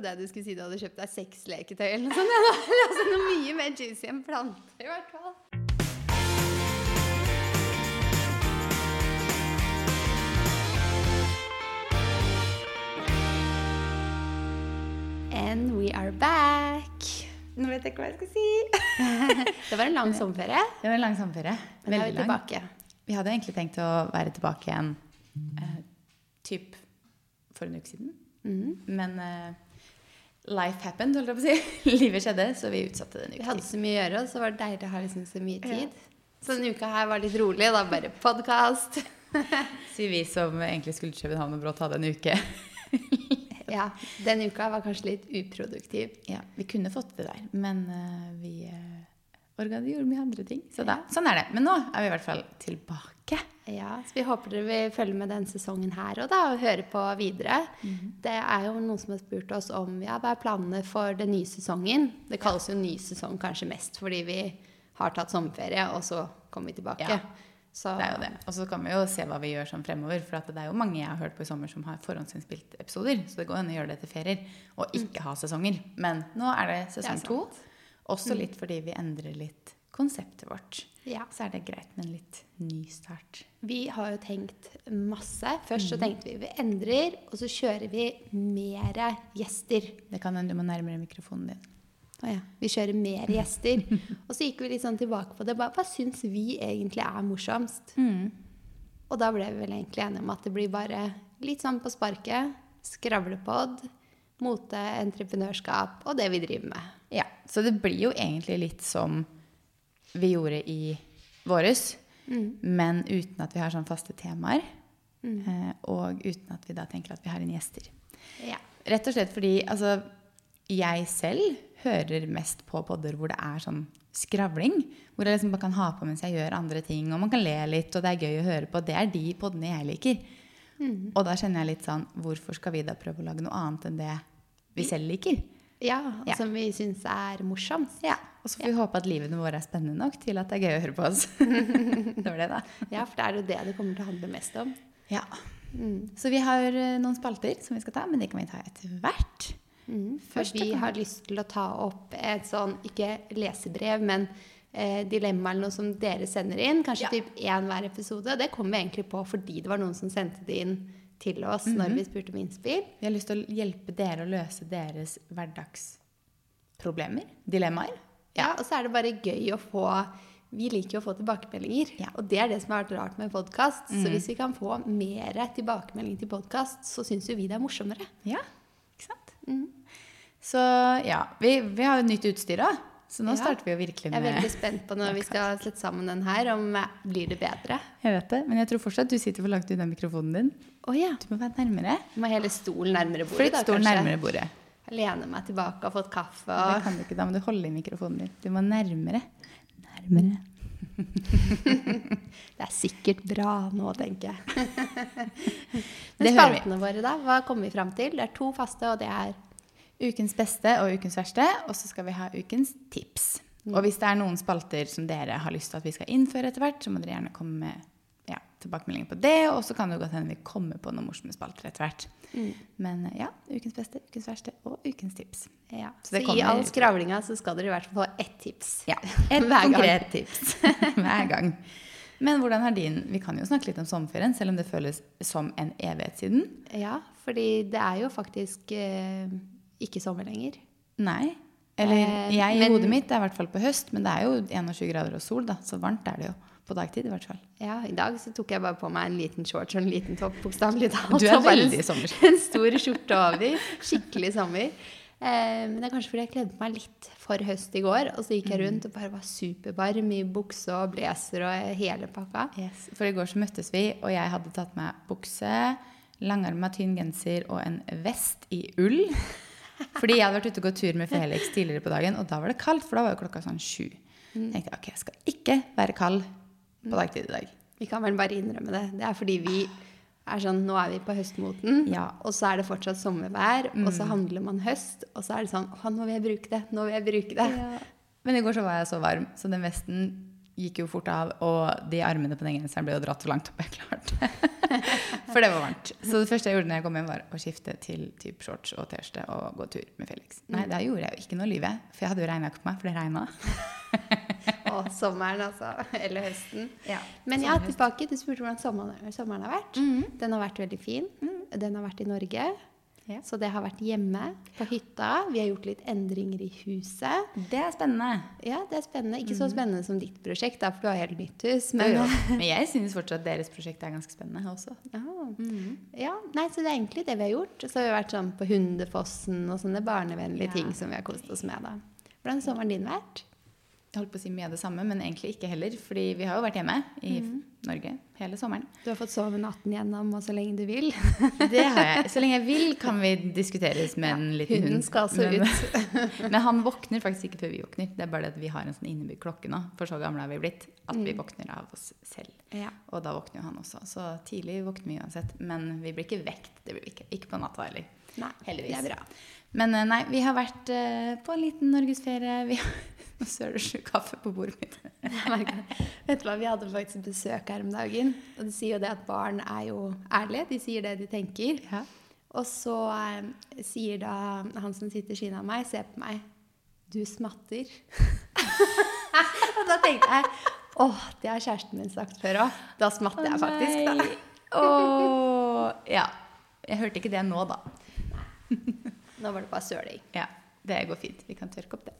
trodde jeg du skulle si du hadde kjøpt deg sexleketøy eller noe sånt. Ja, altså, noe mye mer juicy enn planter, i hvert fall. And we are back. Nå vet jeg ikke hva jeg skal si. Det var en lang sommerferie, Det var en lang sommerferie. men Veldig lang. tilbake. Vi hadde egentlig tenkt å være tilbake igjen eh, typ for en uke siden. Mhm. Men eh, life happened, holdt jeg på å si. Livet skjedde, så vi utsatte det en Vi hadde så mye å gjøre, og så var det deilig å ha liksom så mye tid. Så denne uka her var litt rolig, da bare podkast. Sier vi som egentlig skulle til København og brått hadde en uke. Ja, den uka var kanskje litt uproduktiv. Ja, vi kunne fått det der, men uh, vi uh, gjorde mye andre ting. Så da, sånn er det. Men nå er vi i hvert fall tilbake. Ja, så vi håper dere vil følge med denne sesongen her og da, og høre på videre. Det er jo noen som har spurt oss om ja, hva er planene for den nye sesongen. Det kalles jo ny sesong kanskje mest fordi vi har tatt sommerferie, og så kommer vi tilbake. Ja, Så, Det er jo det. Og så kan vi jo se hva vi gjør sånn fremover. For at det er jo mange jeg har hørt på i sommer som har forhåndsinnspilt episoder. Så det går an å gjøre det til ferier og ikke ha sesonger. Men nå er det sesong Det er to. Også litt fordi vi endrer litt konseptet vårt. Ja. Så er det greit med en litt ny start. Vi har jo tenkt masse. Først så tenkte vi vi endrer, og så kjører vi mer gjester. Det kan hende du må nærmere mikrofonen din. Å ja. Vi kjører mer gjester. Og så gikk vi litt sånn tilbake på det. Bare, hva syns vi egentlig er morsomst? Og da ble vi vel egentlig enige om at det blir bare litt sånn på sparket. Skravlepod, mote, entreprenørskap og det vi driver med. Ja, Så det blir jo egentlig litt som vi gjorde i våres, men uten at vi har sånn faste temaer. Mm. og uten at vi da tenker at vi har inn gjester. Ja. Rett og slett fordi altså, jeg selv hører mest på podder hvor det er sånn skravling. Hvor jeg liksom bare kan ha på mens jeg gjør andre ting, og man kan le litt, og det er gøy å høre på. Det er de poddene jeg liker. Og da kjenner jeg litt sånn Hvorfor skal vi da prøve å lage noe annet enn det vi selv liker? Ja, Ja. som vi syns er morsomt. Ja, Og så får vi håpe at livene våre er spennende nok til at det er gøy å høre på oss. det var det, da. Ja, for det er jo det det kommer til å handle mest om. Ja. Så vi har eh, noen spalter som vi skal ta, men det kan vi ta etter hvert. For Først vi har lyst til å ta opp et sånn, ikke lesebrev, men eh, dilemma eller noe som dere sender inn. Kanskje Ja. typ én hver episode. Det kom vi egentlig på fordi det var noen som sendte det inn til oss når vi spurte om innspill. Vi har lyst til å hjelpe dere å løse deres hverdagsproblemer, dilemmaer. Ja, og så er det bare gøy å få Vi liker jo å få tilbakemeldinger. Ja. Og det er det som har vært rart med podkast. Så hvis vi kan få mer tilbakemelding til podkast, så syns jo vi det er morsommere. Ja, ikke sant? Så ja, vi, vi har jo nytt utstyr da. Så nå Ja. starter vi jo virkelig med Jeg er veldig spent på når vi skal sette sammen den her, om eh, blir det bedre. Jeg vet det, men jeg tror fortsatt du sitter for langt unna mikrofonen din. Oh, ja. Du må være nærmere. Du Må hele stolen nærmere bordet, Flytt stolen nærmere bordet. Jeg lener meg tilbake og har fått kaffe. Det kan du ikke, da må du holde i mikrofonen din. Du må nærmere. Nærmere. Det er sikkert bra nå, tenker jeg. Det Men spaltene våre, da? Hva kommer vi fram til? Det er to faste, og det er Ukens beste og ukens verste, og så skal vi ha ukens tips. Og hvis det er noen spalter som dere har lyst til at vi skal innføre etter hvert, så må dere gjerne komme med ja, tilbakemeldinger på det, og så kan det godt hende vi kommer på noen morsomme spalter etter hvert. Men ja, ukens beste, ukens verste og ukens tips. ja. Så Så, i all skravlinga så skal dere i hvert fall få ett tips. Ja, et Hver konkret tips hver gang. Men hvordan har din Vi kan jo snakke litt om sommerferien, selv om det føles som en evighet siden. Ja, fordi det er jo faktisk eh, ikke sommer lenger. Nei. Eller Eh, jeg i men- hodet mitt er i hvert fall på høst, men det er jo 21 grader og sol, da. Så varmt er det jo. På dagtid, i hvert fall. Ja, I dag så tok jeg bare på meg en liten shorts og en liten topp, bokstavelig talt. Du er veldig sommer. En stor skjorte over. Skikkelig sommer. Eh, men det er kanskje fordi jeg kledde meg litt for høst i går. Og så gikk Mm. jeg rundt og bare var supervarm i bukse og blazer og hele pakka. Yes. For i går så møttes vi, og jeg hadde tatt meg bukse, langarma tynn genser og en vest i ull. Fordi jeg hadde vært ute og gått tur med Felix tidligere på dagen, og da var det kaldt, for da var jo klokka sånn sju. Mm. tenkte ok, jeg skal ikke være kald på dagtid i dag. Vi kan vel bare innrømme det. Det er fordi vi er sånn Nå er vi på høstmoten, Ja. Mm. og så er det fortsatt sommervær. Og så handler man høst, og så er det sånn Å, nå vil jeg bruke det. Nå vil jeg bruke det. Men i går så var jeg så varm, så den vesten gikk jo fort av, og de armene på den genseren ble jo dratt for langt opp. Jeg klarte. For det var varmt. Så det første jeg gjorde når jeg kom hjem, var å skifte til typ shorts og T-skjorte og gå tur med Felix. Nei, da gjorde jeg jo ikke noe lyve, for jeg hadde jo regnjakke på meg, for det regna. Å, sommeren, altså. Eller høsten. Ja, Men ja, tilbake. Du spurte hvordan sommeren, sommeren har vært. Den har vært veldig fin. Den har vært i Norge. Ja. Så det har vært hjemme, på hytta. Vi har gjort litt endringer i huset. Det er spennende. Ja, det er spennende. Ikke så spennende som ditt prosjekt, da, for du har helt nytt hus. Men, Men, men jeg synes fortsatt deres prosjekt er ganske spennende også. ja. ja, nei, så det er egentlig det vi har gjort. Så har vi vært sånn på Hundefossen og sånne barnevennlige Ja. ting som vi har kost oss med. da. Hvordan har sommeren din vært? Jeg holdt på å si mye av det samme, men egentlig ikke heller. Fordi vi har jo vært hjemme i Norge hele sommeren. Du har fått sove natten gjennom og så lenge du vil. Det har jeg. Så lenge jeg vil, kan vi diskuteres med en liten hund. Hunden skal altså men, ut. men han våkner faktisk ikke før vi våkner. Det er bare det at vi har en sånn innebygd klokke nå, for så gamle er vi blitt, at vi våkner av oss selv. Ja. Og da våkner jo han også. Så tidlig våkner vi uansett. Men vi blir ikke vekt. Det blir vi ikke. Ikke på natta heller. Nei, Heldigvis. Det er bra. Men eh, nei, vi har vært eh, på en liten norgesferie. Vi har Nå søler det sju kaffe på bordet mitt. Vet du hva, Vi hadde faktisk besøk her om dagen. Og de sier jo det at barn er jo ærlige. De sier det de tenker. Ja. Og så eh, sier da han som sitter ved siden av meg, ser på meg Du smatter. og da tenkte jeg åh, det har kjæresten min sagt før òg. Da smatter jeg faktisk, da. oh, ja. Jeg hørte ikke det nå, da. Nå var det bare søling. Ja, det går fint. Vi kan tørke opp det.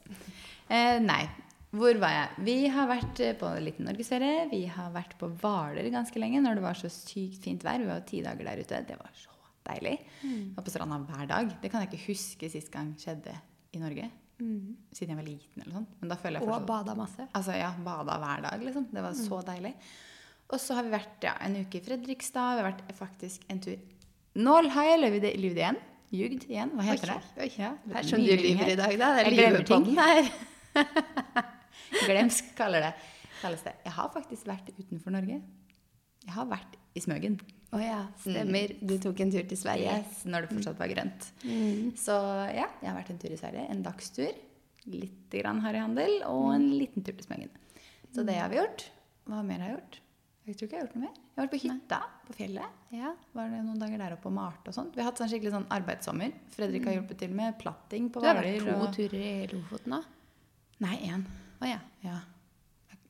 Eh, nei. Hvor var jeg? Vi har vært eh, på en liten norgesferie. Vi har vært på Hvaler ganske lenge når det var så sykt fint vær. Vi var jo ti dager der ute. Det var så deilig. Var på stranda hver dag. Det kan jeg ikke huske sist gang skjedde i Norge. Siden jeg var liten eller sånn. Men da føler jeg Og fortsatt bada masse. Altså, ja, bada hver dag, liksom. Det var så deilig. Og så har vi vært ja, en uke i Fredrikstad. Vi har vært faktisk en tur Nå har jeg løyvd igjen. Ljugd igjen. Hva heter det? Oi, Ja, Det er du mye lyver i dag, da. Det er Jeg glemmer ting. lyvepodden her. Glemsk kaller det. kalles det. Jeg har faktisk vært utenfor Norge. Jeg har vært i Smøgen. Å ja, stemmer. Du tok en tur til Sverige. Yes, når det fortsatt var grønt. Så ja, jeg har vært en tur i Sverige. En dagstur. Litt grann harryhandel og en liten tur til Smøgen. Så det har vi gjort. Hva mer har jeg gjort? Jeg tror ikke jeg har gjort noe mer. Jeg har vært på hytta på fjellet. Ja. Var det noen dager der oppe og malte og sånt. Vi har hatt sånn skikkelig sånn arbeidssommer. Fredrik har hjulpet til med platting på Du har vært to og- turer i Lofoten nå? Nei, én. Å ja. Ja.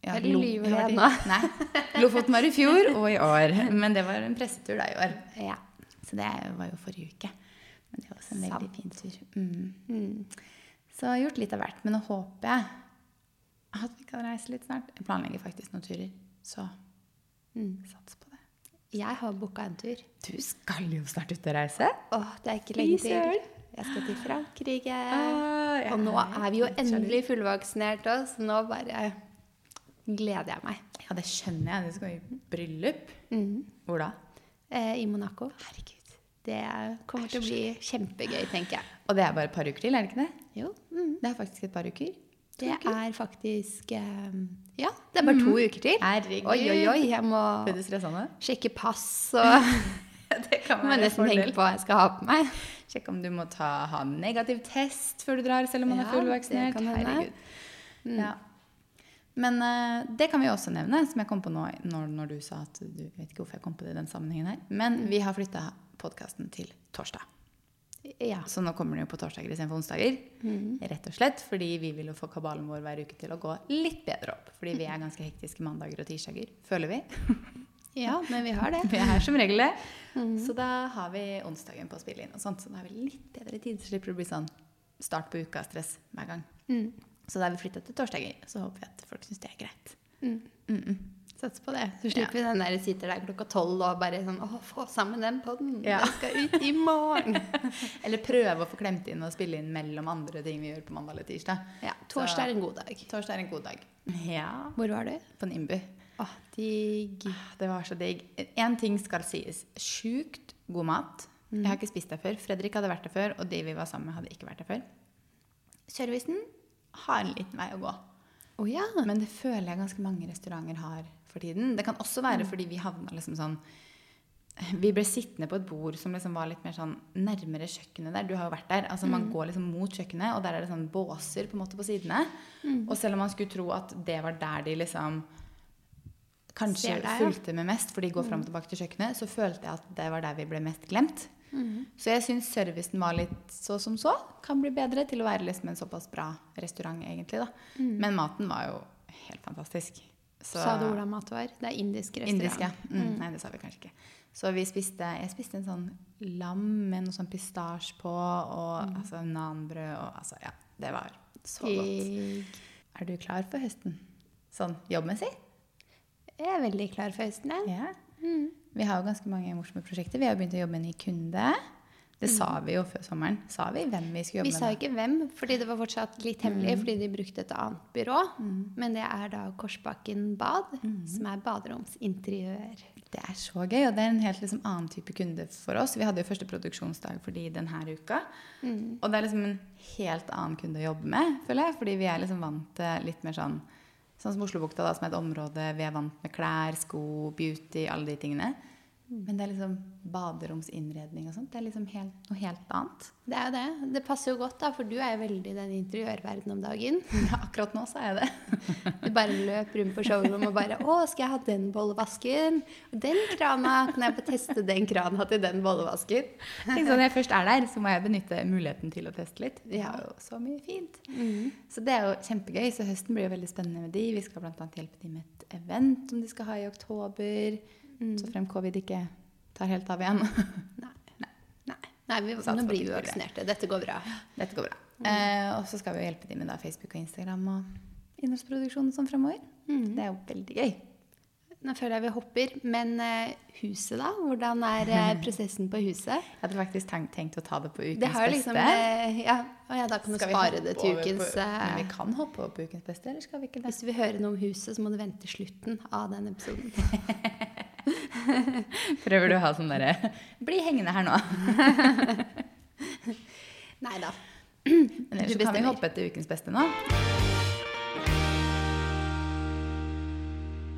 Ja, Eller Lo- lyver jeg har det i- Nei. Lofoten var i fjor og i år. Men det var en pressetur da i år. ja. Så det var jo forrige uke. Men det var også en veldig fin tur. Mm. Mm. Så jeg har gjort litt av hvert. Men nå håper jeg at vi kan reise litt snart. Jeg planlegger faktisk noen turer. Så Mm. sats på det. Jeg har booka en tur. Du skal jo snart ut og reise. Åh, det er ikke lenge til. Jeg skal til Frankrike. Ah, og nå er vi jo endelig fullvaksinert òg, så nå bare gleder jeg meg. Ja, det skjønner jeg. Du skal i bryllup. Mm. Hvor da? Eh, I Monaco. Herregud. Det kommer til å bli kjempegøy, tenker jeg. Og det er bare et par uker til, er det ikke det? Jo, mm. Det er faktisk et par uker. Det er faktisk eh, Ja, det er bare to uker til. Herregud. Oi, oi, oi. Jeg må sjekke pass og det kan må nesten tenke på hva jeg skal ha på meg. Sjekk om du må ta, ha negativ test før du drar, selv om man Ja, er fullvaksinert. kan Ja. Men uh, det kan vi også nevne, som jeg kom på nå når, når du sa at du vet ikke hvorfor jeg kom på det i den sammenhengen her. Men vi har flytta podkasten til torsdag. Ja. Så nå kommer den jo på torsdager istedenfor onsdager. Rett og slett fordi vi vil jo få kabalen vår hver uke til å gå litt bedre opp. Fordi vi er ganske hektiske mandager og tirsdager, føler vi. ja, men vi har det. Vi er som regel det. Så da har vi onsdagen på å spille inn. og sånt, Så da har vi litt bedre tid. Så slipper det å bli sånn start på uka-stress hver gang. Mm. Så da har vi flytta til torsdager. Så håper vi at folk syns det er greit. Mm. Mm -mm. Sats på det. Så slipper vi den der sitter der klokka tolv og bare sånn Å, få sammen den poden! Ja. Den skal ut i morgen. Eller prøve å få klemt inn og spille inn mellom andre ting vi gjør på mandag eller tirsdag. ja, torsdag er en god dag. Torsdag er en god dag. Ja. Hvor var du? På Nimbu. Å, digg. Det var så digg. Én ting skal sies. Sjukt god mat. Jeg har ikke spist der før. Fredrik hadde vært der før, og de vi var sammen med, hadde ikke vært der før. Servicen har en liten vei å gå. Å ja. Men det føler jeg ganske mange restauranter har for tiden. Det kan også være fordi vi havna liksom sånn Vi ble sittende på et bord som liksom var litt mer sånn nærmere kjøkkenet der. Du har jo vært der. altså Man går liksom mot kjøkkenet, og der er det sånn båser på en måte på sidene. Og selv om man skulle tro at det var der de liksom kanskje deg, fulgte med mest, for de går fram og tilbake til kjøkkenet, så følte jeg at det var der vi ble mest glemt. Så jeg syns servicen var litt så som så. Kan bli bedre til å være liksom en såpass bra restaurant, egentlig. da. Men maten var jo helt fantastisk. Så- Sa du hvordan mat var? Det er indisk restaurant. Indisk, ja. Mm, Nei, det sa vi kanskje ikke. Så vi spiste, jeg spiste en sånn lam med noe sånn pistasje på, og altså nanbrød og altså, ja. Det var så godt. Er du klar for høsten? Sånn jobbmessig? Jeg er veldig klar for høsten, jeg. Ja. Vi har jo ganske mange morsomme prosjekter. Vi har begynt å jobbe med en ny kunde. Det sa vi jo før sommeren. Sa vi hvem vi skulle jobbe Vi jobbe sa med? ikke hvem, fordi det var fortsatt litt hemmelig, fordi de brukte et annet byrå. Men det er da Korsbakken bad, som er baderomsinteriør. Det er så gøy, og det er en helt liksom, annen type kunde for oss. Vi hadde jo første produksjonsdag for de denne uka. Og det er liksom en helt annen kunde å jobbe med, føler jeg. Fordi vi er liksom vant til litt mer sånn Sånn som Oslobukta, da, som er et område vi er vant med klær, sko, beauty, alle de tingene. Men det er liksom baderomsinnredning og sånt. Det er liksom helt, noe helt annet. Det er jo det. Det passer jo godt, da, for du er jo veldig i den interiørverdenen om dagen. Ja, akkurat nå så er jeg det. Du bare løper rundt på showroom og bare 'Å, skal jeg ha den bollevasken?' Og den krana. Kan jeg få teste den krana til den bollevasken? Tenk sånn, Når jeg først er der, så må jeg benytte muligheten til å teste litt. Vi har jo så mye fint. Så det er jo kjempegøy. Så høsten blir jo veldig spennende med de. Vi skal bl.a. hjelpe de med et event som de skal ha i oktober. Så frem covid ikke tar helt av igjen. Nei. Nei, Nei vi, nå blir vi vaksinerte. Dette går bra. Dette går bra. Eh, og så skal vi hjelpe dem med da Facebook og Instagram og innholdsproduksjonen sånn fremover. Det er jo veldig gøy. Nå føler jeg vi hopper, men eh, huset, da? Hvordan er eh, prosessen på huset? Jeg hadde faktisk tenkt, tenkt å ta det på ukens Det liksom beste. eh, ja, ja, Da kan vi spare det til ukens på, Men vi kan hoppe over på ukens beste, eller skal vi ikke det? Hvis du vil høre noe om huset, så må du vente slutten av den episoden. Prøver du å ha sånn derre Bli hengende her nå. Nei da. Ellers kan vi hoppe etter ukens beste nå.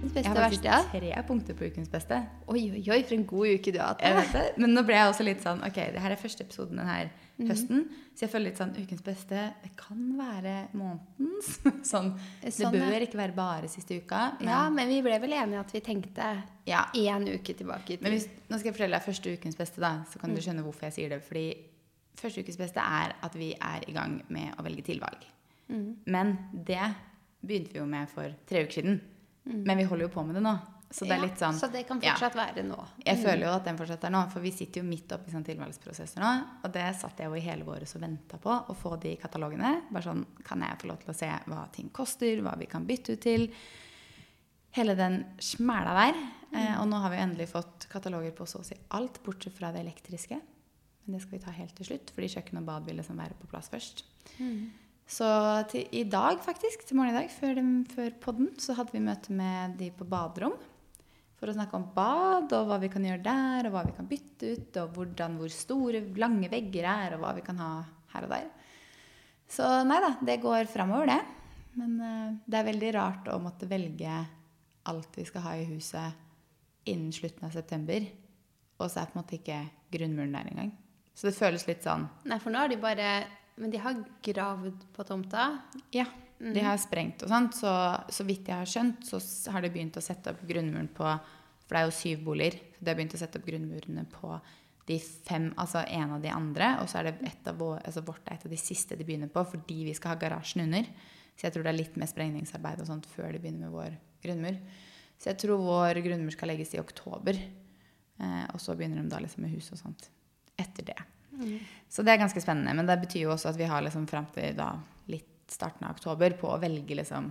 Beste Jeg har verste, faktisk ja. tre punkter på ukens beste. Oi, oi, oi, for en god uke du har hatt. Men nå ble jeg også litt sånn Ok, det her er første episoden denne høsten. Så jeg føler litt sånn Ukens beste Det kan være månedens. Sånn, det Sånn, bør ikke være bare siste uka. Men, Ja, men vi ble vel enige at vi tenkte ja. én uke tilbake. Men hvis, nå skal jeg fortelle deg første ukens beste, da, så kan du skjønne hvorfor jeg sier det. Fordi første ukens beste er at vi er i gang med å velge tilvalg. Men det begynte vi jo med for tre uker siden. Men vi holder jo på med det nå. Så det er Ja, sånn Så det kan ja. fortsatt være nå. Jeg føler jo at den fortsatt er nå, for vi sitter jo midt oppe i sånne tilvalgsprosesser nå. Og det satt jeg jo i hele våres og venta på, å få de katalogene. Bare sånn, kan jeg få lov til å se hva ting koster, hva vi kan bytte ut til? Hele den smæla der. Eh, og nå har vi endelig fått kataloger på så å si alt, bortsett fra det elektriske. Men det skal vi ta helt til slutt, fordi kjøkken og bad vil liksom være på plass først. Så til, i dag, faktisk, til morgen i dag, før, før podden, så hadde vi møte med de på baderom. For å snakke om bad, og hva vi kan gjøre der, og hva vi kan bytte ut, og hvordan, hvor store, lange vegger er, og hva vi kan ha her og der. Så nei da, det går framover, det. Men uh, det er veldig rart å måtte velge alt vi skal ha i huset innen slutten av september, og så er på en måte ikke grunnmuren der engang. Så det føles litt sånn Nei, for nå har de bare Men de har gravd på tomta. Ja, de har sprengt og sånt. Så, så vidt jeg har skjønt, så har de begynt å sette opp grunnmuren på For det er jo syv boliger. Så de har begynt å sette opp grunnmurene på de fem, altså en av de andre. Og så er det et av vår, altså vårt er et av de siste de begynner på, fordi vi skal ha garasjen under. Så jeg tror det er litt mer sprengningsarbeid og sånt før de begynner med vår grunnmur. Så jeg tror vår grunnmur skal legges i oktober. Eh, og så begynner de da liksom med hus og sånt etter det. Så det er ganske spennende. Men det betyr jo også at vi har liksom fram til da litt starten av oktober på å velge liksom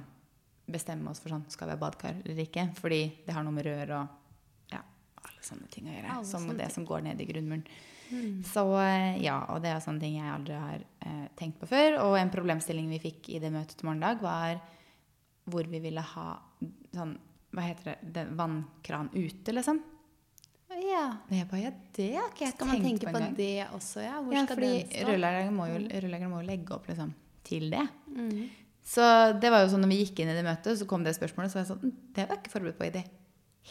bestemme oss for sånn skal vi ha badekar eller ikke. Fordi det har noe med rør og ja, alle sånne ting å gjøre. Som det som går ned i grunnmuren. Så eh, ja, og det er sånne ting jeg aldri har eh, tenkt på før. Og en problemstilling vi fikk i det møtet til morgendag, var hvor vi ville ha sånn Hva heter det? det vannkran ute, liksom. Ja. Og jeg bare Ja, det har ikke jeg Skal man tenkt tenke på på det også, ja? Hvor Ja, skal fordi den stå? rørleggeren må, jo, må jo legge opp liksom, til det. Mm. Så det var jo sånn når vi gikk inn i det møtet, så kom det spørsmålet, så var jeg sånn "Mm, Det var jeg ikke forberedt på i det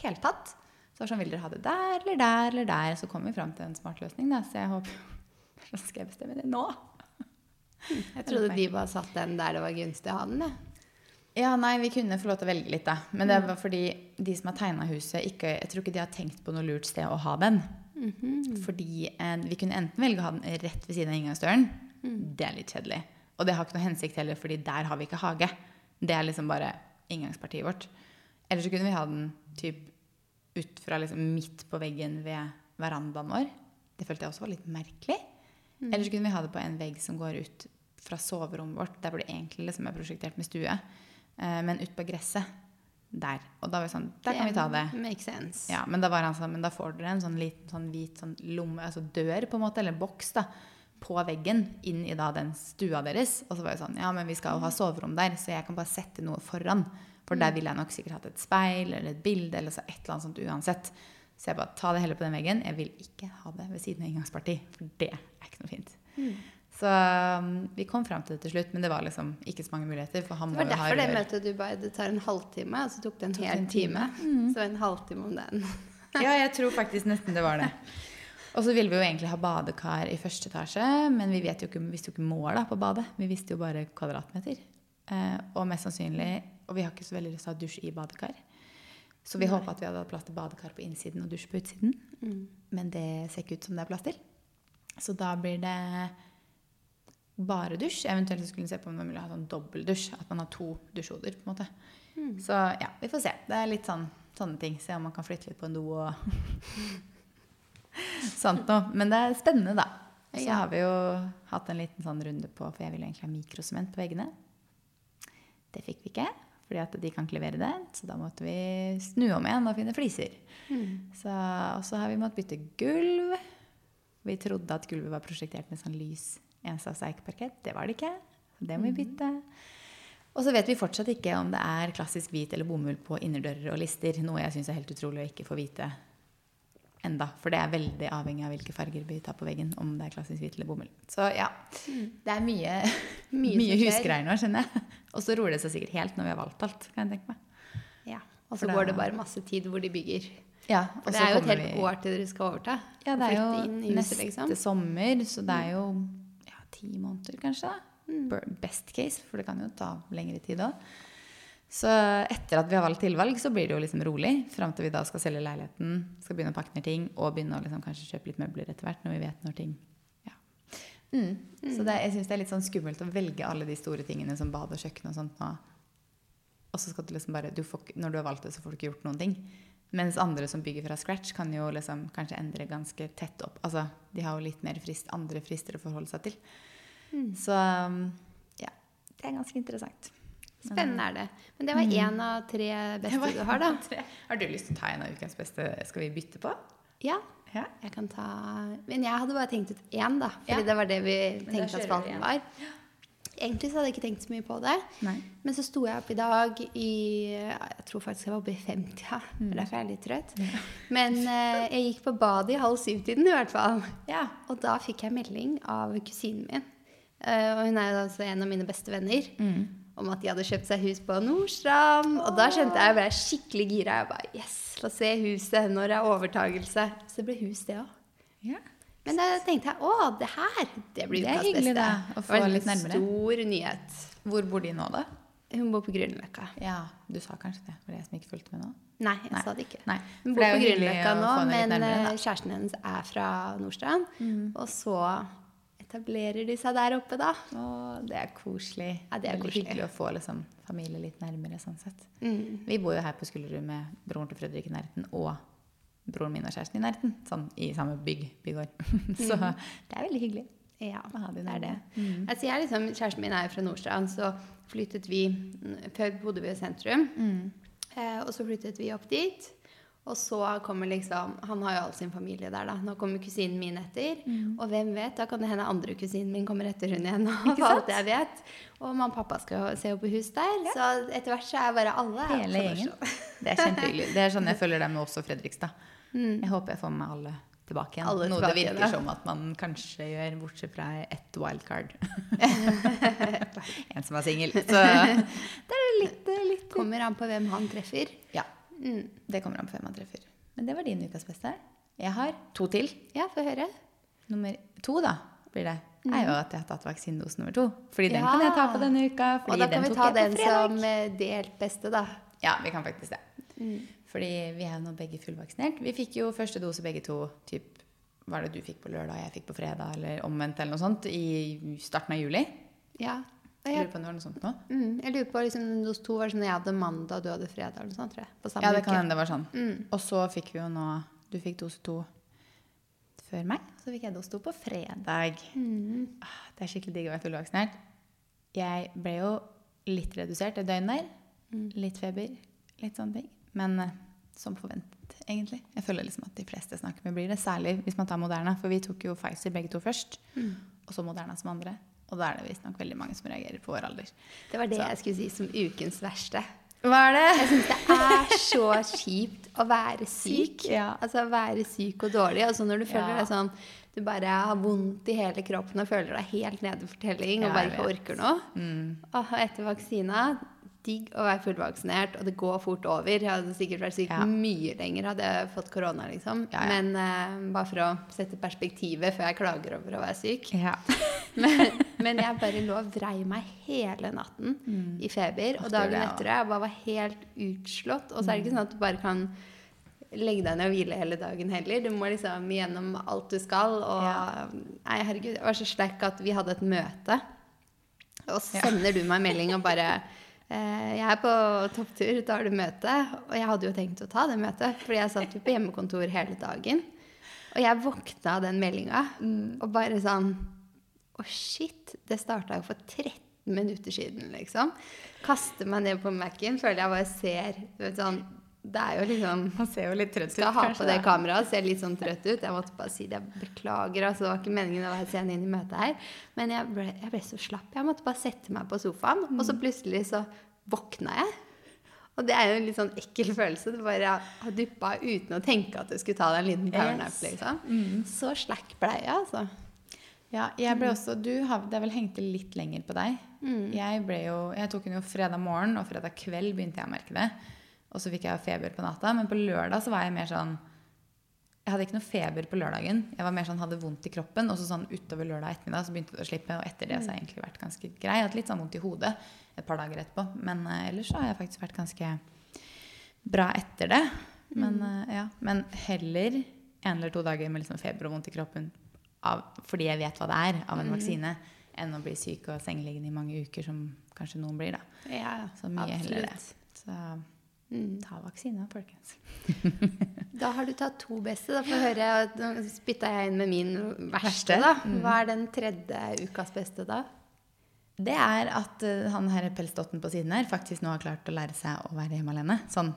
hele tatt. Så det var sånn, vil dere ha det der eller der eller der? Så kom vi fram til en smart løsning, da. Så jeg håper Så skal jeg bestemme det nå. Jeg trodde de bare satt den der det var gunstig å ha den. jeg. Ja, nei, vi kunne få lov til å velge litt, da. Men det var fordi de som har tegna huset, ikke, jeg tror ikke de har tenkt på noe lurt sted å ha den. Fordi eh, vi kunne enten velge å ha den rett ved siden av inngangsdøren. Det er litt kjedelig. Og det har ikke noe hensikt heller, fordi der har vi ikke hage. Det er liksom bare inngangspartiet vårt. Eller så kunne vi ha den typ ut fra liksom midt på veggen ved verandaen vår. Det følte jeg også var litt merkelig. Eller så kunne vi ha det på en vegg som går ut fra soverommet vårt, der hvor det egentlig liksom er prosjektert med stue. Eh, men ut på gresset. Der. Og da var vi sånn Der kan vi ta det. Makes sense. Ja, men da var han sånn, men da får dere en sånn liten sånn hvit sånn lomme, altså dør på en måte, eller boks da, på veggen inn i da den stua deres. Og så var jeg sånn, ja, men vi skal jo ha soverom der, så jeg kan bare sette noe foran. For der ville jeg nok sikkert hatt et speil eller et bilde eller så et eller annet sånt uansett. Så jeg bare, ta det heller på den veggen. Jeg vil ikke ha det ved siden av inngangsparti, for det er ikke noe fint. Så um, vi kom frem til det til slutt, men det var liksom ikke så mange muligheter, for han Det var derfor det rør. møtet du bare Det tar en halvtime, og så tok det en hel time. Mm. Så en halvtime om den. Ja, jeg tror faktisk nesten det var det. Og så ville vi jo egentlig ha badekar i første etasje, men vi vet jo ikke, visste jo ikke målet på badet. Vi visste jo bare kvadratmeter. Eh, og mest sannsynlig, og vi har ikke så veldig lyst til å ha dusj i badekar. Så vi håpa at vi hadde hatt plass til badekar på innsiden og dusj på utsiden. Men det ser ikke ut som det er plass til. Så da blir det bare dusj. Eventuelt så skulle vi se på om det ville ha sånn dobbeldusj. At man har to dusjhoder. på en måte. Så ja, vi får se. Det er litt sånn, sånne ting. Se om man kan flytte litt på en do og sånt noe. Men det er spennende, da. Så har vi jo hatt en liten sånn runde på, for jeg ville egentlig ha mikrosement på veggene. Det fikk vi ikke, fordi at de kan ikke levere det. Så da måtte vi snu om igjen og finne fliser. Så, og så har vi måttet bytte gulv. Vi trodde at gulvet var prosjektert med sånn lys enstavs eikeparkett. Det var det ikke. Det må vi bytte. Og så vet vi fortsatt ikke om det er klassisk hvit eller bomull på innerdører og lister. Noe jeg syns er helt utrolig å ikke få vite enda. For det er veldig avhengig av hvilke farger vi tar på veggen. Om det er klassisk hvit eller bomull. Så ja. Det er mye, Mye mye, husgreier nå, skjønner jeg. Og så roer det seg sikkert helt når vi har valgt alt. kan jeg tenke meg. Ja. Og så går det bare masse tid hvor de bygger. Ja, og det er jo et helt vi- år til dere skal overta. Ja, det er jo neste liksom. sommer, så det er jo ti måneder kanskje. da. Mm. Best case, for det kan jo ta lengre tid òg. Så etter at vi har valgt tilvalg, så blir det jo liksom rolig. Fram til vi da skal selge leiligheten, skal begynne å pakke ned ting og begynne å liksom kanskje kjøpe litt møbler etter hvert. når vi vet når ting... Ja. Mm. Så det, jeg syns det er litt sånn skummelt å velge alle de store tingene som bad og kjøkken og sånt nå. Og så skal du liksom bare du får, Når du har valgt det, så får du ikke gjort noen ting. Mens andre som bygger fra scratch, kan jo liksom kanskje endre ganske tett opp. Altså, de har jo litt mer frist, andre frister å forholde seg til. Så um, ja, det er ganske interessant. Spennende er det. Men det var én av tre beste du har, da. Har du lyst til å ta en av ukens beste? Skal vi bytte på? Ja. Ja. Jeg kan ta Men jeg hadde bare tenkt ut én, da. Fordi Ja. det var det vi tenkte at spalten var. var. Egentlig så hadde jeg ikke tenkt så mye på det. Nei. Men så sto jeg opp i dag i Jeg tror faktisk jeg var oppe i 50, ja. Mm. Derfor er jeg litt trøtt. Men eh, jeg gikk på badet i halv syv-tiden i hvert fall. Ja. Og da fikk jeg melding av kusinen min. Uh, og hun er jo altså en av mine beste venner. Om at de hadde kjøpt seg hus på Nordstrand. Og da skjønte jeg jeg ble skikkelig gira. Jeg bare Yes, la oss se huset. Når det er overtagelse. Så det ble hus, det òg. ja. Men da tenkte jeg å, det her, det blir Det er ukas hyggelig, det. å Det få en litt nærmere. Stor nyhet. Hvor bor de nå, da? Hun bor på Grünerløkka. Ja, du sa kanskje det. Var det jeg som ikke fulgte med nå? Nei, jeg Nei. sa det ikke. Nei. Hun bor på Grünerløkka nå, men nærmere, eh. Mm. kjæresten hennes er fra Nordstrand. Og så etablerer de seg der oppe, da. Å, det er koselig. Ja, det er Veldig koselig. hyggelig å få liksom, familie litt nærmere. sånn sett. Mm. Vi bor jo her på Skullerud med broren til Fredrik i nærheten og broren min og kjæresten i nærheten. Sånn i samme bygg, bygård. Så det er veldig hyggelig. Ja, det er det. Mm. Altså, jeg liksom, kjæresten min er jo fra Nordstrand, så flyttet vi Før bodde vi i sentrum. Eh, og så flyttet vi opp dit. Og så kommer liksom Han har jo all sin familie der, da. Nå kommer kusinen min etter. Og hvem vet, da kan det hende andre kusinen min kommer etter hun igjen. Og Ikke alt jeg vet. Og mamma og pappa skal jo se på hus der. Så etter hvert så er bare alle Hele gjengen. Det er kjempehyggelig. Det er sånn jeg føler det med også Fredrikstad. Jeg håper jeg får med alle tilbake igjen. Alle Noe tilbake det virker da. som at man kanskje gjør, bortsett fra ett wildcard. en som er singel. Så det er litt, litt Kommer an på hvem han treffer. Ja. Mm. Det kommer an på hvem han treffer. Men det var din ukas beste. Jeg har to til. Ja, få høre. Nummer to, da, blir det. er jo at jeg har tatt vaksinedose nummer to. Fordi den Ja. kan jeg ta på denne uka. Og da kan vi ta den som eh, delt beste, da. Ja, vi kan faktisk det. Fordi vi er jo nå begge fullvaksinert. Vi fikk jo første dose begge to typ, Var det du fikk på lørdag, jeg fikk på fredag, eller omvendt eller noe sånt, i starten av juli? Ja. Jeg lurer på om det var noe sånt nå. mm, jeg lurer på liksom, hos to var det sånn jeg hadde mandag, du hadde fredag, eller noe sånt, tror jeg. På samme Ja, det kan hende det var sånn. Mm. Og så fikk vi jo nå Du fikk dose to før meg, så fikk jeg dose to på fredag. Mm. Ah, Det er skikkelig digg å være fullvaksinert. Jeg ble jo litt redusert det døgnet der. Mm. Litt feber, litt sånne ting. Men eh, som forventet, egentlig. Jeg føler liksom at de fleste snakker med, blir det. Særlig hvis man tar Moderna. For vi tok jo Pfizer begge to først, Mm. og så Moderna som andre. Og da er det visstnok veldig mange som reagerer på vår alder. Det var det Så. jeg skulle si som ukens verste. Hva er det? Jeg syns det er så kjipt å være syk. Syk, ja. Altså å være syk og dårlig. Altså når du føler Ja. deg sånn Du bare har vondt i hele kroppen og føler deg helt nede for telling og bare ikke orker noe. Mm. Og etter vaksina Digg å være fullvaksinert, og det går fort over. Jeg hadde sikkert vært syk Ja. mye lenger hadde jeg fått korona, liksom. Ja, ja. Men uh, bare for å sette perspektivet før jeg klager over å være syk. Men, men jeg bare lå og vrei meg hele natten i feber. Og dagen etter jeg bare var helt utslått. Og så er det ikke sånn at du bare kan legge deg ned og hvile hele dagen heller. Du må liksom gjennom alt du skal. Og nei, herregud, det var så sterk at vi hadde et møte. Og så sender du meg en melding og bare jeg er på topptur, har du møte. Og jeg hadde jo tenkt å ta det møtet, fordi jeg satt jo på hjemmekontor hele dagen. Og jeg våkna av den meldinga og bare sånn Å, shit! Det starta jo for 13 minutter siden, liksom. Kaster meg ned på Mac-en, føler jeg bare ser du vet, sånn, Det er jo liksom Man ser jo litt trøtt ut, skal ha på det kameraet, ser litt sånn trøtt ut. Jeg måtte bare si det. Jeg beklager, altså. Det var ikke meningen å være sen inn i møtet her. Men jeg ble, jeg ble så slapp. Jeg måtte bare sette meg på sofaen, og Mm. så plutselig så våkna jeg. Og det er jo en litt sånn ekkel følelse. Du bare har duppa uten å tenke at du skulle ta deg en liten powernap, liksom. Mm. Så slack ble jeg, altså. Ja, jeg ble også, du er vel hengt litt lenger på deg. Jeg, ble jo, jeg tok den jo fredag morgen, og fredag kveld begynte jeg å merke det. Og så fikk jeg feber på natta. Men på lørdag så var jeg mer sånn Jeg hadde ikke noe feber på lørdagen. Jeg var mer sånn, hadde vondt i kroppen. Og så sånn utover lørdag ettermiddag så begynte det å slippe. Og etter det så har jeg egentlig vært ganske grei. Jeg hadde litt sånn vondt i hodet et par dager etterpå. Men uh, ellers så har jeg faktisk vært ganske bra etter det. Men, uh, ja. Men heller en eller to dager med liksom feber og vondt i kroppen av, fordi jeg vet hva det er av en vaksine, enn å bli syk og sengeliggende i mange uker, som kanskje noen blir. da. Ja, Så mye heller det. Så Mm. ta vaksine, folkens. Da har du tatt to beste. Da får jeg høre, Nå spytta jeg inn med min verste. Da. Mm. Hva er den tredje ukas beste, da? Det er at eh, han her pelsdotten på siden her faktisk nå har klart å lære seg å være hjemme alene. Sånn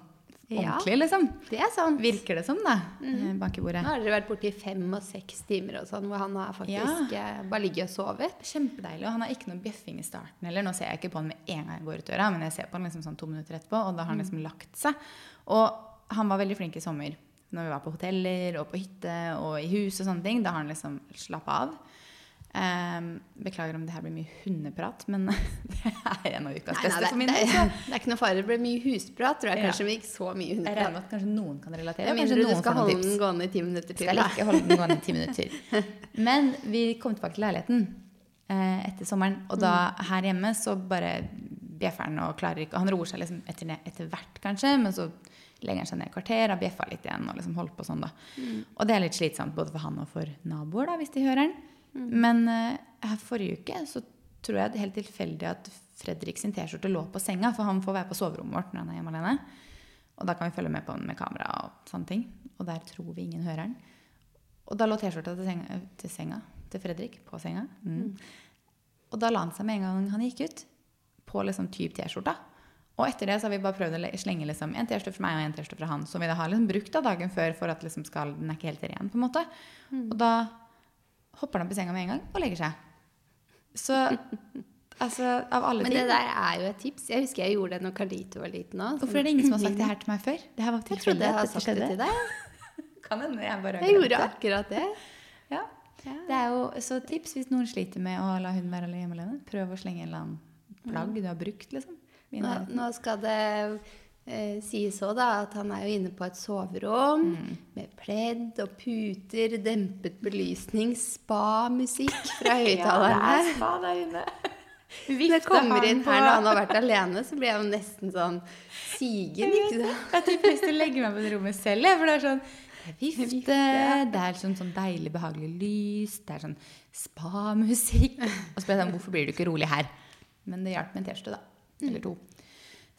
Ja. liksom. Det er sant. Virker det som, da. Mm. Bak i bordet. Nå har dere vært borte i fem og seks timer og sånn, hvor han har faktisk ja. bare ligget og sovet. Kjempedeilig. Og han har ikke noe bjeffing i starten heller. Nå ser jeg ikke på han med en gang jeg går ut døra, men jeg ser på han liksom sånn to minutter etterpå, og da har han liksom lagt seg. Og han var veldig flink i sommer. Når vi var på hoteller og på hytte og i hus og sånne ting. Da har han liksom slappa av. Ehm, beklager om det her blir mye hundeprat, men det er en av ukas Nei, nei, det, for min del. er- det er ikke noe fare. Det blir mye husprat, tror jeg Ja. kanskje, men ikke så mye Jeg regner med at kanskje noen kan relatere. Ja, mindre du skal holde den gående i ti minutter til. Skal da. ikke holde den gående i ti minutter. Men vi kom tilbake til leiligheten eh, etter sommeren, og da her hjemme så bare bjeffer han og klarer ikke Han roer seg liksom etter, ned- etter hvert, kanskje, men så legger han seg ned et kvarter, har bjeffa litt igjen og liksom holdt på sånn, da. Og det er litt slitsomt både for han og for naboer, da, hvis de hører den. Men uh, forrige uke så tror jeg det er helt tilfeldig at Fredrik sin T-skjorte lå på senga, for han får være på soverommet vårt når han er hjemme alene. Og da kan vi følge med på han med kamera og sånne ting. Og der tror vi ingen hører den. Og da lå T-skjorta til, til senga til Fredrik på senga. Mm. Og da la han seg med en gang han gikk ut, på liksom typ T-skjorta. Og etter det så har vi bare prøvd å slenge liksom en T-skjorte fra meg og en T-skjorte fra han, som vi da har liksom brukt da dagen før for at liksom skal, den er ikke helt ren. på en måte. Og da hopper han opp i senga med en gang og legger seg. Så altså, av alle Men det der er jo et tips. Jeg husker jeg gjorde det når Carlito var liten òg. Hvorfor er det ingen som har sagt det her til meg før? Det her var Jeg trodde jeg hadde sagt det til deg. Kan hende jeg bare har Jeg gjorde akkurat det. Ja. Det er jo så tips hvis noen sliter med å la hunden være hjemme alene. Prøv å slenge en eller annen plagg du har brukt, liksom. Nå, nå skal det eh, sies òg at han er jo inne på et soverom Mm. med pledd og puter, dempet belysning, spa-musikk fra Ja, det er spa der inne. Når jeg kommer inn her når han har vært alene, så blir jeg jo nesten sånn sigen. ikke sant? Jeg typ lyst til å legge meg på det rommet selv, for det er sånn er vifte, det er sånn, sånn deilig, behagelig lys, det er sånn spa-musikk. Og så ble jeg sånn, hvorfor blir du ikke rolig her? Men det hjalp med en T-skjorte, da. Eller to.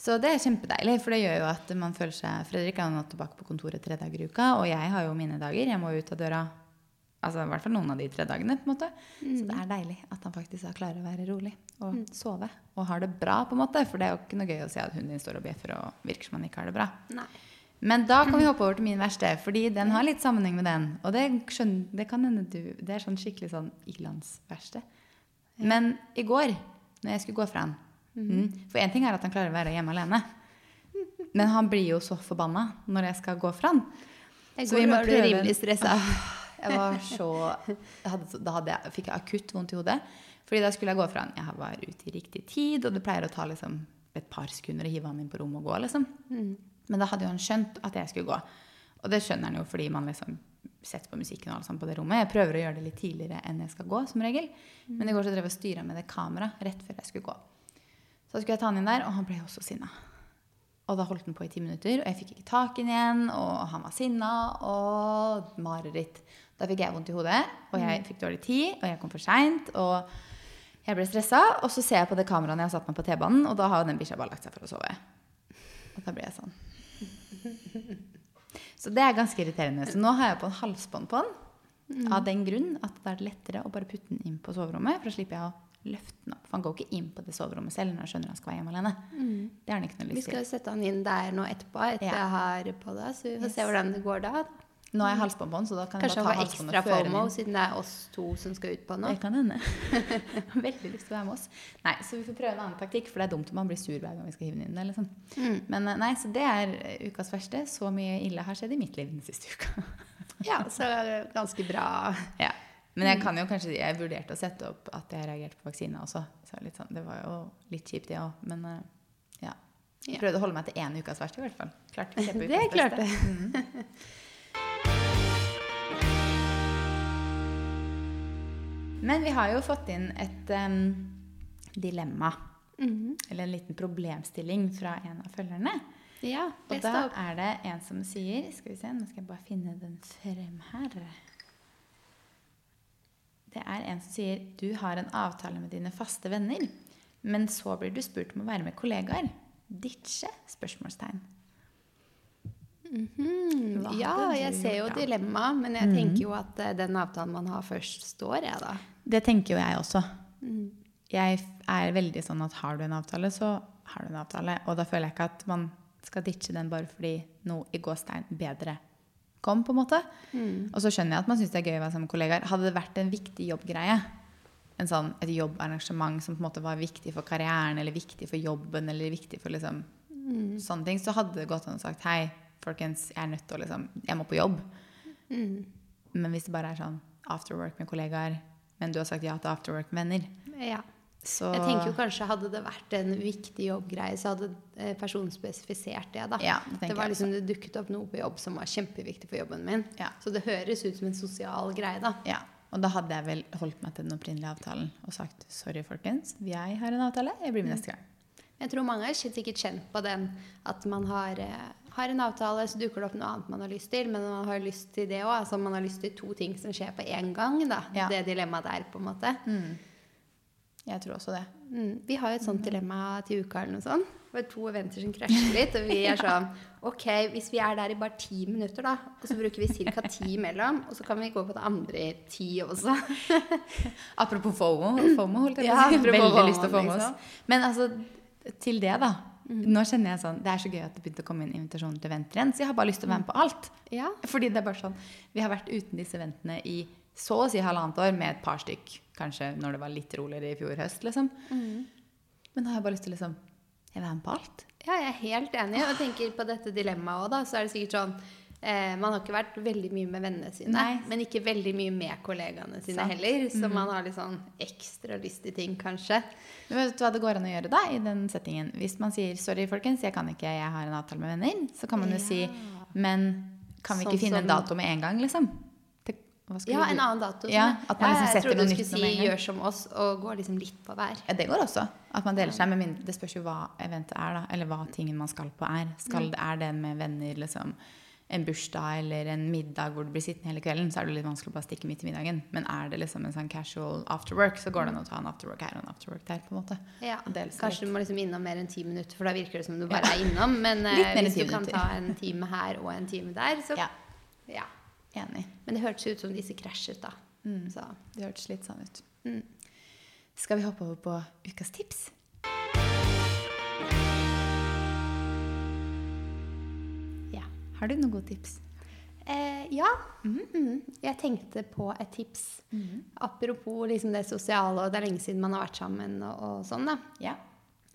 Så det er kjempedeilig, for det gjør jo at man føler seg Fredrik er nå tilbake på kontoret tre dager i uka, og jeg har jo mine dager. Jeg må jo ut av døra altså i hvert fall noen av de tre dagene. på en måte. Så det er deilig at han faktisk har klarer å være rolig og sove. Og har det bra, på en måte. For det er jo ikke noe gøy å se at hunden din står og bjeffer og virker som han ikke har det bra. Nei. Men da kan vi hoppe over til min verste, fordi den har litt sammenheng med den. Og det, skjønner, det kan hende du Det er sånn skikkelig sånn ilandsverste. Men i går, når jeg skulle gå fra han mm, For én ting er at han klarer å være hjemme alene. Men han blir jo så forbanna når jeg skal gå fra han. Jeg Så vi må prøve- rimelig stressa. Jeg var så hadde, Da hadde jeg, fikk jeg akutt vondt i hodet. Fordi da skulle jeg gå fra han. Jeg var ute i riktig tid, og det pleier å ta liksom et par sekunder å hive han inn på rommet og gå. liksom. Men da hadde jo han skjønt at jeg skulle gå. Og det skjønner han jo fordi man liksom setter på musikken og alt sånt på det rommet. Jeg prøver å gjøre det litt tidligere enn jeg skal gå, som regel. Men i går så drev jeg og styra med det kameraet rett før jeg skulle gå. Så skulle jeg ta han inn der, og han ble også sinna. Og da holdt han på i ti minutter, og jeg fikk ikke tak i han igjen, og han var sinna, og mareritt. Da fikk jeg vondt i hodet, og jeg fikk dårlig tid, og jeg kom for seint, og jeg ble stressa. Og så ser jeg på det kameraet jeg har satt meg på T-banen, og da har jo den bikkja bare lagt seg for å sove. Og da blir jeg sånn. Så det er ganske irriterende. Så nå har jeg på en halsbånd på den. Av den grunn at det er lettere å bare putte den inn på soverommet, for da slipper jeg å løfte den opp. For han går ikke inn på det soverommet selv når han skjønner han skal være hjemme alene. Det har han ikke noe Vi skal jo sette han inn der nå etterpå, etter Ja. jeg har på det. Så vi får Yes. se hvordan det går da. Nå har jeg halsbånd på den, så da kan Kanskje jeg han bare ta halsbåndet ekstra og føre ekstra FOMO, siden det er oss to som skal ut på nå. Det kan hende. Veldig lyst til å være med oss. Nei, Så vi får prøve en annen taktikk, for det er dumt om man blir sur hver gang vi skal hive den inn. Eller sånn. Mm. Men eh, nei, så det er eh, ukas verste. Så mye ille har skjedd i mitt liv den siste uka. Ja, så ganske bra. ja. Men jeg kan jo kanskje, jeg vurderte å sette opp at jeg reagerte på vaksine også. Så sånn, det var jo litt kjipt, det òg. Men eh, ja. Jeg prøvde å holde meg til én ukas verste, i hvert fall. Klarte å ukas klarte beste. jeg. Men vi har jo fått inn et um, dilemma. Mhm. Eller en liten problemstilling fra en av følgerne. Ja, Og da det opp. er det en som sier Skal vi se, nå skal jeg bare finne den frem her. Det er en som sier du har en avtale med dine faste venner, men så blir du spurt om å være med kollegaer. Ditche? Spørsmålstegn. Mm -hmm. Ja, jeg ser jo dilemmaet, men jeg tenker jo at eh, den avtalen man har først, står, jeg, da. Det tenker jo jeg også. Mm. Jeg er veldig sånn at har du en avtale, så har du en avtale. Og da føler jeg ikke at man skal ditche den bare fordi noe i gåstegn bedre kom, på en måte. Mm. Og så skjønner jeg at man syns det er gøy å være sammen med kollegaer. Hadde det vært en viktig jobbgreie, en sånn, et jobbarrangement som på en måte var viktig for karrieren, eller viktig for jobben, eller viktig for liksom, Mm. sånne ting, så hadde det gått an å sagt hei, folkens, jeg er nødt til å liksom Jeg må på jobb. Mm. Men hvis det bare er sånn after work med kollegaer, men du har sagt ja til after work med venner, Ja. Så Jeg tenker jo kanskje Hadde det vært en viktig jobbgreie, så hadde eh, personen spesifisert det. da. Ja, det det var liksom det dukket opp noe på jobb som var kjempeviktig for jobben min. Ja. Så det høres ut som en sosial greie, da. Ja, og da hadde jeg vel holdt meg til den opprinnelige avtalen og sagt sorry, folkens, jeg har en avtale, jeg blir med neste gang. Jeg tror mange er sikkert kjent på den at man har, eh, har en avtale, så dukker det opp noe annet man har lyst til, men man har lyst til det òg. Altså man har lyst til to ting som skjer på én gang, da. Ja. Det dilemmaet der, på en måte. Jeg tror også det. Mm. Vi har jo et sånt dilemma til uka eller noe sånt. Er to eventer som krasjer litt, og vi er sånn Ok, hvis vi er der i bare ti minutter, da, og så bruker vi ca. ti imellom, og så kan vi gå på det andre i ti også. Apropos FOMO, FOMO holdt jeg på å si. Veldig FOMO, lyst til å få med oss. Men altså, til det da. Nå kjenner jeg sånn, det er så gøy at det begynte å komme inn invitasjoner til eventer igjen, så jeg har bare lyst til å være med på alt. Ja. Fordi det er bare sånn, vi har vært uten disse eventene i så å si halvannet år, med et par stykk, kanskje når det var litt roligere i fjor høst, liksom. Men da har jeg bare lyst til liksom, jeg vil være med på alt. Ja, jeg er helt enig. Og jeg tenker på dette dilemmaet òg, da. Så er det sikkert sånn Eh, man har ikke vært veldig mye med vennene sine, Nei. men ikke veldig mye med kollegaene sine Sant. heller. Så man har litt sånn ekstra lyst til ting, kanskje. Men vet du hva det går an å gjøre da i den settingen? Hvis man sier 'sorry, folkens, jeg kan ikke, jeg har en avtale med venner', så kan man jo si 'men kan vi ikke Sånn finne en dato med en gang', liksom? Ja, en annen dato. Ja, sånn. at man liksom jeg setter trodde du skulle si 'gjør som oss' og gå liksom litt på hver. Ja, det går også. At man deler seg. Men det spørs jo hva eventet er, da. Eller hva tingen man skal på er. Skal, Er det med venner, liksom en bursdag eller en middag hvor du blir sittende hele kvelden, så er det litt vanskelig å bare stikke midt i middagen. Men er det liksom en sånn casual afterwork, så går det an å ta en afterwork her og en afterwork der. på en måte. Ja, Kanskje du må liksom innom mer enn ti minutter, for da virker det som du bare er innom. Men eh, hvis du kan minutter. ta en time her og en time der, så Ja, ja. Enig. Men det hørtes ut som disse krasjet, da. Mm. Så Det hørtes litt sånn ut. Mm. Skal vi hoppe over på ukas tips? Ja. Har du noen gode tips? eh, ja. Mhm. Jeg tenkte på et tips. Apropos liksom det sosiale, og det er lenge siden man har vært sammen og, og sånn, da. Ja.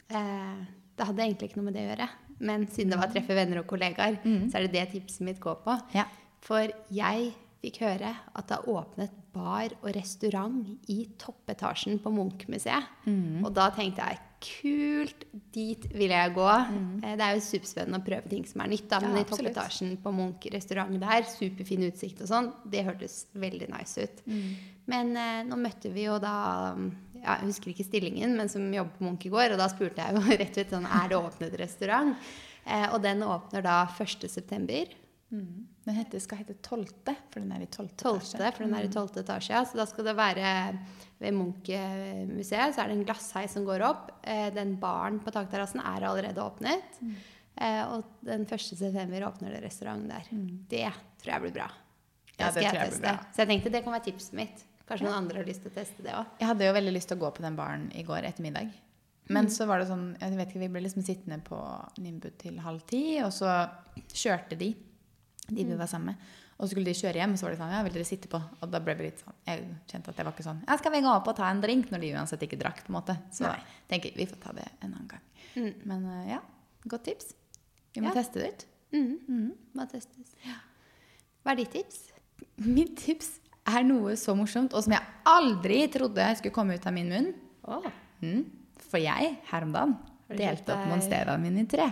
Eh, det hadde egentlig ikke noe med det å gjøre. Men siden det var treffe venner og kollegaer, så er det det tipset mitt går på. Ja. For jeg fikk høre at det har åpnet bar og restaurant i toppetasjen på Munch-museet. Og da tenkte jeg kult, dit vil jeg gå. Mm. Det er jo superspennende å prøve ting som er nytt. Da. Ja, Men i toppetasjen på Munch restaurant der, superfin utsikt og sånn, det hørtes veldig nice ut. Men eh, nå møtte vi jo da ja, Jeg husker ikke stillingen, men som jobber på Munch i går. Og da spurte jeg jo rett ut sånn Er det åpnet restaurant? Eh, og den åpner da 1. september. Den heter, skal hete Tolvte, for den er i tolvte 12., etasje. for den er i 12. etasje. ja. Så da skal det være ved Munch-museet, så er det en glassheis som går opp. Eh, Den baren på takterrassen er allerede åpnet. Mm. og den 1. september åpner det restaurant der. Det tror jeg blir bra. Det Ja, det jeg tror jeg blir bra. Så jeg tenkte det kan være tipset mitt. Kanskje noen andre har lyst til å teste det òg. Jeg hadde jo veldig lyst til å gå på den baren i går etter middag. Men så var det sånn, jeg vet ikke, vi ble liksom sittende på Nimbu til halv ti, og så kjørte de, de vi var sammen med. Og så skulle de kjøre hjem, og så var de sånn, ja, vil dere sitte på? Og da ble vi litt sånn, jeg kjente at det var ikke sånn, ja, skal vi gå opp og ta en drink, når de uansett ikke drakk, på en måte. Så Nei. tenker vi får ta det en annen gang. Mm. Men eh, ja, godt tips. Vi må Ja. teste det ut. Mm. Må testes. Hva er ditt tips? Mitt tips er noe så morsomt, og som jeg aldri trodde skulle komme ut av min munn. Oh. Mm. For jeg, her om dagen, delte opp monstera mine i tre.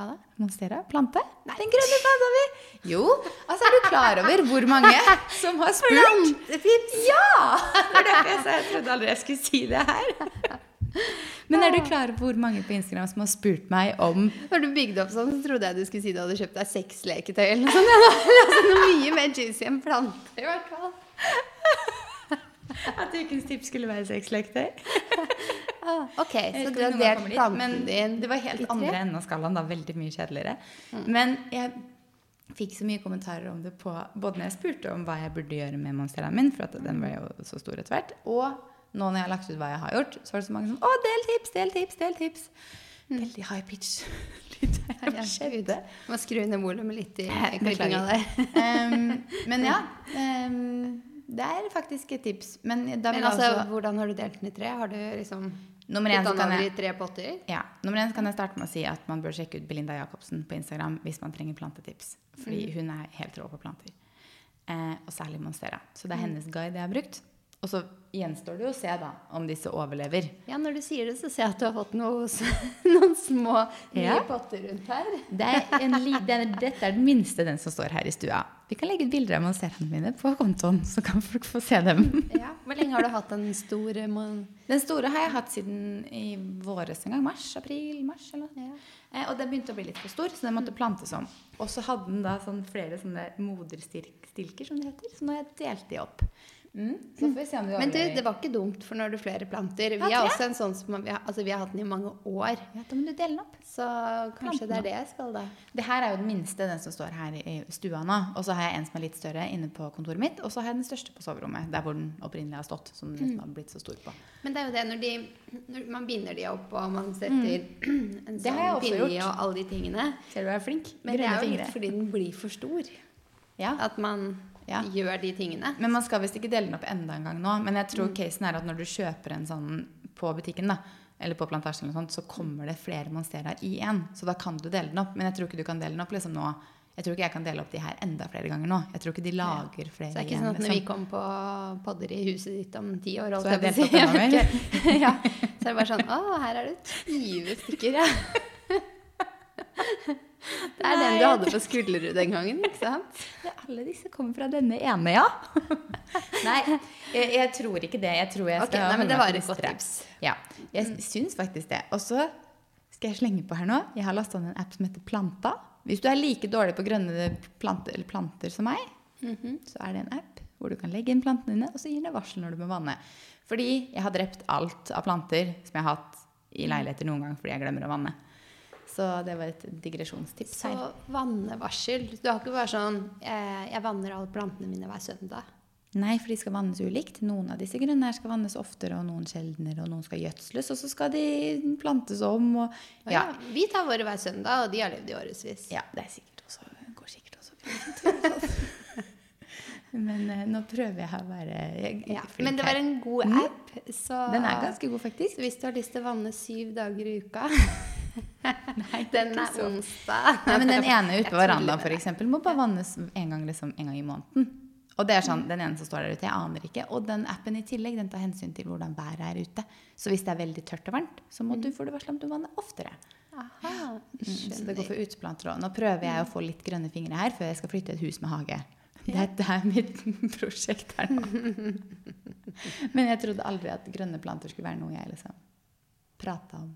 Hva da? Monstera? Plante? Den grønne planta mi! Jo, altså er du klar over hvor mange som har spurt? Plantetips! Ja! Det er derfor jeg trodde aldri jeg skulle si det her. Men er du klar over hvor mange på Instagram som har spurt meg om Når du bygde opp sånn, så trodde jeg du skulle si du hadde kjøpt deg sexleketøy eller noe sånt. Altså, noe mye mer juicy enn plante, i hvert fall. at ukens tips skulle være sexleketøy? Ah, ok, så du har delt planten din Det var helt andre enden av skalaen, da. Veldig mye kjedeligere. Men jeg fikk så mye kommentarer om det på både når jeg spurte om hva jeg burde gjøre med monsteraen min, for at den ble jo så stor etter hvert, og nå når jeg har lagt ut hva jeg har gjort, så var det så mange som Å, del tips, del tips, del tips. Veldig high pitch. Skjedde. Må skru ned volumet litt i klippinga der. Um, men ja. Um, det er faktisk et tips. Men Men altså, også... hvordan har du delt den i tre? Har du liksom Nummer én kan jeg tre potter? Ja, nummer én kan jeg starte med å si at man bør sjekke ut Belinda Jacobsen på Instagram hvis man trenger plantetips. Fordi hun er helt rå på planter. Eh, og særlig Monstera. Så det er hennes guide jeg har brukt. Og så gjenstår det å se da om disse overlever. Ja, når du sier det, så ser jeg at du har fått noe, noen små nye Ja. potter rundt her. Det er en er, dette er den minste, den som står her i stua. Vi kan legge ut bilder av monsteraene mine på kontoen, så kan folk få se dem. Ja. Hvor lenge har du hatt den store mon... Den store har jeg hatt siden i våres en gang. Mars, april, mars eller noe. Ja. Eh, og den begynte å bli litt for stor, så den måtte plantes om. Og så hadde den da sånn flere sånne moderstilker, som det heter. Så nå har jeg delt de opp. Mm. Så får vi se om du Men du, det var ikke dumt, for når du flere planter Vi har også en sånn som vi har, altså, vi har hatt den i mange år. Ja, da må du dele den opp. Så kanskje det er det jeg skal, da. Det her er jo den minste, den som står her i stua nå. Og så har jeg en som er litt større inne på kontoret mitt. Og så har jeg den største på soverommet, der hvor den opprinnelig har stått. Som den nesten har blitt så stor på. Men det er jo det når, de, når man binder de opp, og man setter en Det har jeg sånn pinne i og alle de tingene. Ser du jeg er flink? Men det er jo litt fordi den blir for stor. Ja. At man Ja. gjør de tingene. Men man skal visst ikke dele den opp enda en gang nå. Men jeg tror casen er at når du kjøper en sånn på butikken, da, eller på plantasjen, eller sånt, så kommer det flere monsterer i én. Så da kan du dele den opp. Men jeg tror ikke du kan dele den opp liksom nå Jeg tror ikke jeg kan dele opp de her enda flere ganger nå. Jeg tror ikke de lager Så flere det er ikke igjen, sånn at når liksom. vi kommer på podder i huset ditt om ti år, Så jeg delt opp ja. Så er det bare sånn Å, her er det 20 stykker, ja. Det er den du hadde på Skullerud den gangen, ikke sant? Alle disse kommer fra denne ene, ja. nei, jeg, jeg tror ikke det. Jeg tror jeg Ok, okay, nei, men det var et godt tips. Ja, jeg syns faktisk det. Og så skal jeg slenge på her nå. Jeg har lasta ned en app som heter Planta. Hvis du er like dårlig på grønne planter, eller planter som meg, så er det en app hvor du kan legge inn plantene dine, og så gir den varsel når du må vanne. Fordi jeg har drept alt av planter som jeg har hatt i leiligheter noen gang fordi jeg glemmer å vanne. Så det var et digresjonstips Så her. vannevarsel. Du har ikke bare sånn eh, Jeg vanner alle plantene mine hver søndag. Nei, for de skal vannes ulikt. Noen av disse grønne her skal vannes oftere, og noen sjeldnere, og noen skal gjødsles, og så skal de plantes om, og ja. ja. Vi tar våre hver søndag, og de har levd i årevis. Ja, det er sikkert også, går sikkert også fint. Men eh, nå prøver jeg å være jeg, Ja, Men det var en god Mm. app. Så, Den er ganske god, faktisk. så hvis du har lyst til å vanne syv dager i uka Nei, Den er så. onsdag. Nei, men den ene ute på verandaen f.eks. må bare vannes en gang, liksom, en gang i måneden. Og det er sånn, den ene som står der ute, jeg aner ikke. Og den appen i tillegg, den tar hensyn til hvordan været er ute. Så hvis det er veldig tørt og varmt, så må du, får det varsel om du vanner oftere. Aha, Mm, så det går for uteplanter òg. Nå prøver jeg å få litt grønne fingre her før jeg skal flytte et hus med hage. Dette er mitt prosjekt her nå. Men jeg trodde aldri at grønne planter skulle være noe jeg liksom prata om.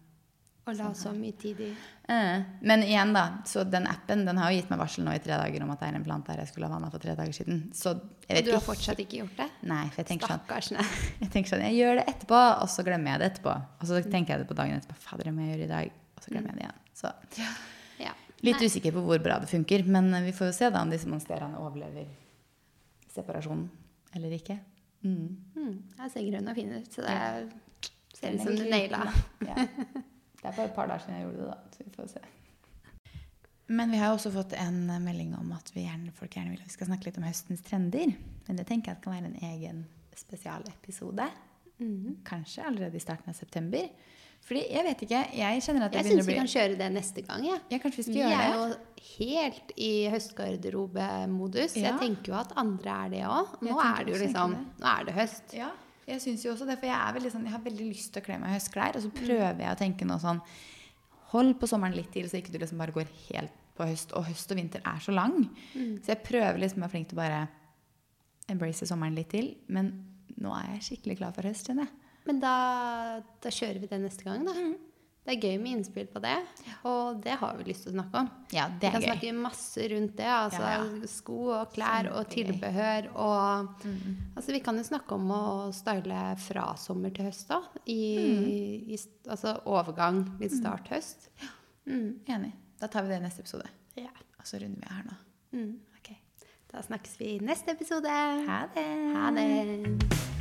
Og la så mye tid i. Eh, Men igjen, da. Så den appen den har jo gitt meg varsel nå i tre dager om at det er en plante her jeg skulle ha vanna for tre dager siden. Så jeg Og vet du har ikke fortsatt ikke gjort det? Nei, for jeg tenker sånn Stakkars. Nei. jeg tenker sånn, jeg gjør det etterpå, og så glemmer jeg det etterpå. Og så tenker jeg det på dagen etterpå. Fader, det må jeg gjøre i dag. Og så glemmer jeg det igjen. Så Ja. litt Nei. usikker på hvor bra det funker. Men vi får jo se da om disse monsterene overlever separasjonen eller ikke. Mm. Mm, jeg ser grønn og fin ut, så det er, ser ut som du naila. Ja. Det er bare et par dager siden jeg gjorde det, da. Så vi får se. Men vi har jo også fått en melding om at vi gjerne, folk gjerne vil at vi skal snakke litt om høstens trender. Men det tenker jeg at kan være en egen spesialepisode. Mhm. Kanskje allerede i starten av september. Fordi jeg vet ikke, jeg kjenner at det Jeg begynner syns å vi kan kjøre det neste gang. Ja. Ja, kanskje vi skal Vi gjøre er det. jo helt i høstgarderobemodus. Ja. Jeg tenker jo at andre er det òg. Nå er det jo liksom Nå er det høst. Ja, jeg syns jo også det. For jeg, er veldig sånn, jeg har veldig lyst til å kle meg i høstklær. Og så prøver jeg å tenke noe sånn Hold på sommeren litt til, så ikke du liksom bare går helt på høst. Og høst og vinter er så lang. Så jeg prøver liksom å være flink til å bare embrace sommeren litt til. Men nå er jeg skikkelig klar for høst, kjenner jeg. Men da, da kjører vi det neste gang, da. Det er gøy med innspill på det, og det har vi lyst til å snakke om. Ja, Vi det kan er gøy. snakke masse rundt det. Altså Ja, ja. sko og klær og tilbehør og Altså vi kan jo snakke om å style fra sommer til høst, da. I, i altså overgang, litt start høst. Mm. Enig. Da tar vi det i neste episode. Ja. Og så runder vi her nå. Mm. Ok. Da snakkes vi i neste episode. Ha det. Ha det.